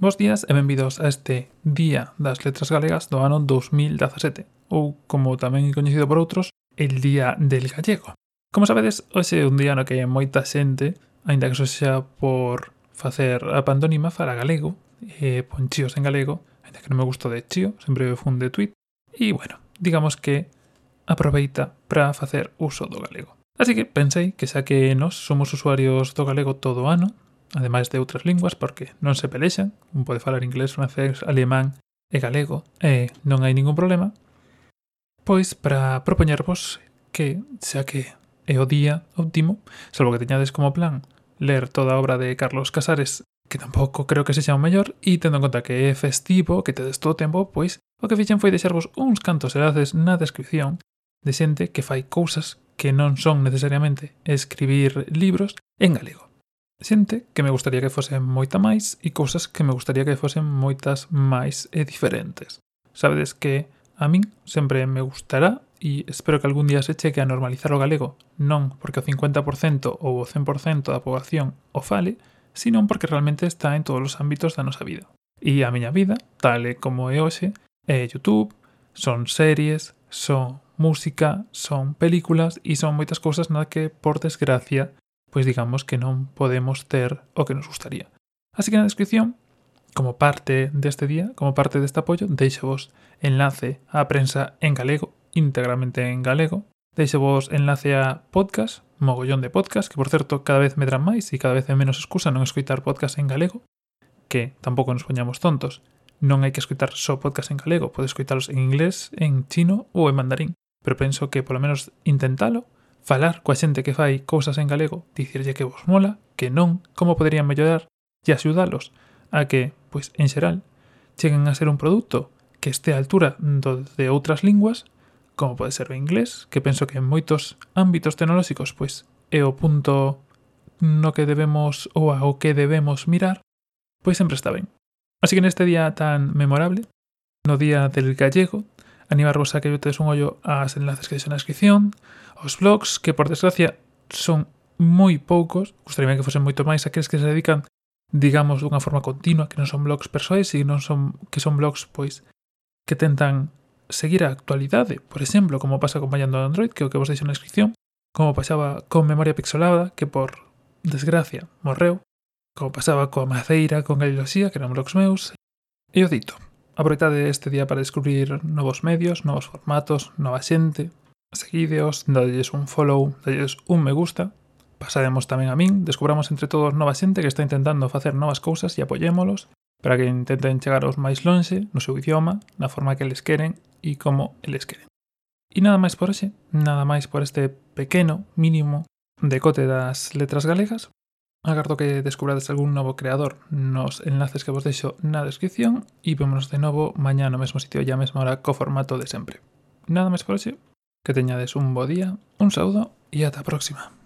Bos días e benvidos a este Día das Letras Galegas do ano 2017, ou como tamén é coñecido por outros, el Día del Gallego. Como sabedes, hoxe é un día no que hai moita xente, aínda que xa por facer a pandónima para galego, e ponchíos en galego, aínda que non me gusto de chío, sempre fun de tweet, e bueno, digamos que aproveita para facer uso do galego. Así que pensei que xa que nós somos usuarios do galego todo o ano, ademais de outras linguas, porque non se pelexan, un pode falar inglés, francés, alemán e galego, e non hai ningún problema, pois para propoñervos que, xa que é o día óptimo, salvo que teñades como plan ler toda a obra de Carlos Casares, que tampouco creo que sexa o mellor, e tendo en conta que é festivo, que tedes todo o tempo, pois o que fixen foi deixarvos uns cantos enlaces na descripción de xente que fai cousas que non son necesariamente escribir libros en galego xente que me gustaría que fosen moita máis e cousas que me gustaría que fosen moitas máis e diferentes. Sabedes que a min sempre me gustará e espero que algún día se cheque a normalizar o galego, non porque o 50% ou o 100% da poboación o fale, sino porque realmente está en todos os ámbitos da nosa vida. E a miña vida, tal e como é hoxe, é YouTube, son series, son música, son películas e son moitas cousas na que, por desgracia, pois digamos que non podemos ter o que nos gustaría. Así que na descripción, como parte deste día, como parte deste apoio, deixo vos enlace á prensa en galego, íntegramente en galego, deixo vos enlace a podcast, mogollón de podcast, que por certo cada vez medran máis e cada vez é menos excusa non escoitar podcast en galego, que tampouco nos poñamos tontos, non hai que escoitar só podcast en galego, podes escoitalos en inglés, en chino ou en mandarín. Pero penso que polo menos intentalo falar coa xente que fai cousas en galego, dicirlle que vos mola, que non, como poderían mellorar e axudalos a que, pois en xeral, cheguen a ser un produto que este a altura do de outras linguas, como pode ser o inglés, que penso que en moitos ámbitos tecnolóxicos pois é o punto no que debemos ou ao que debemos mirar, pois sempre está ben. Así que neste día tan memorable, no día del gallego, Animarvos a que tedes un ollo ás enlaces que deixo na descripción, aos blogs, que por desgracia son moi poucos, gustaría que fosen moito máis aqueles que se dedican, digamos, dunha forma continua, que non son blogs persoais, e non son, que son blogs, pois, que tentan seguir a actualidade, por exemplo, como pasa acompañando a Android, que é o que vos deixo na descripción, como pasaba con Memoria Pixelada, que por desgracia morreu, como pasaba coa Maceira, con Galiloxía, que eran blogs meus, e o dito. Aproveitade este día para descubrir novos medios, novos formatos, nova xente. Seguideos, dadelles un follow, dadelles un me gusta. Pasademos tamén a min, descubramos entre todos nova xente que está intentando facer novas cousas e apoyémolos para que intenten chegar aos máis lonxe no seu idioma, na forma que eles queren e como eles queren. E nada máis por hoxe, nada máis por este pequeno mínimo decote das letras galegas. Agardo que descubrades algún novo creador nos enlaces que vos deixo na descripción e vémonos de novo mañá no mesmo sitio e a mesma hora co formato de sempre. Nada máis por hoxe, que teñades un bo día, un saúdo e ata a próxima.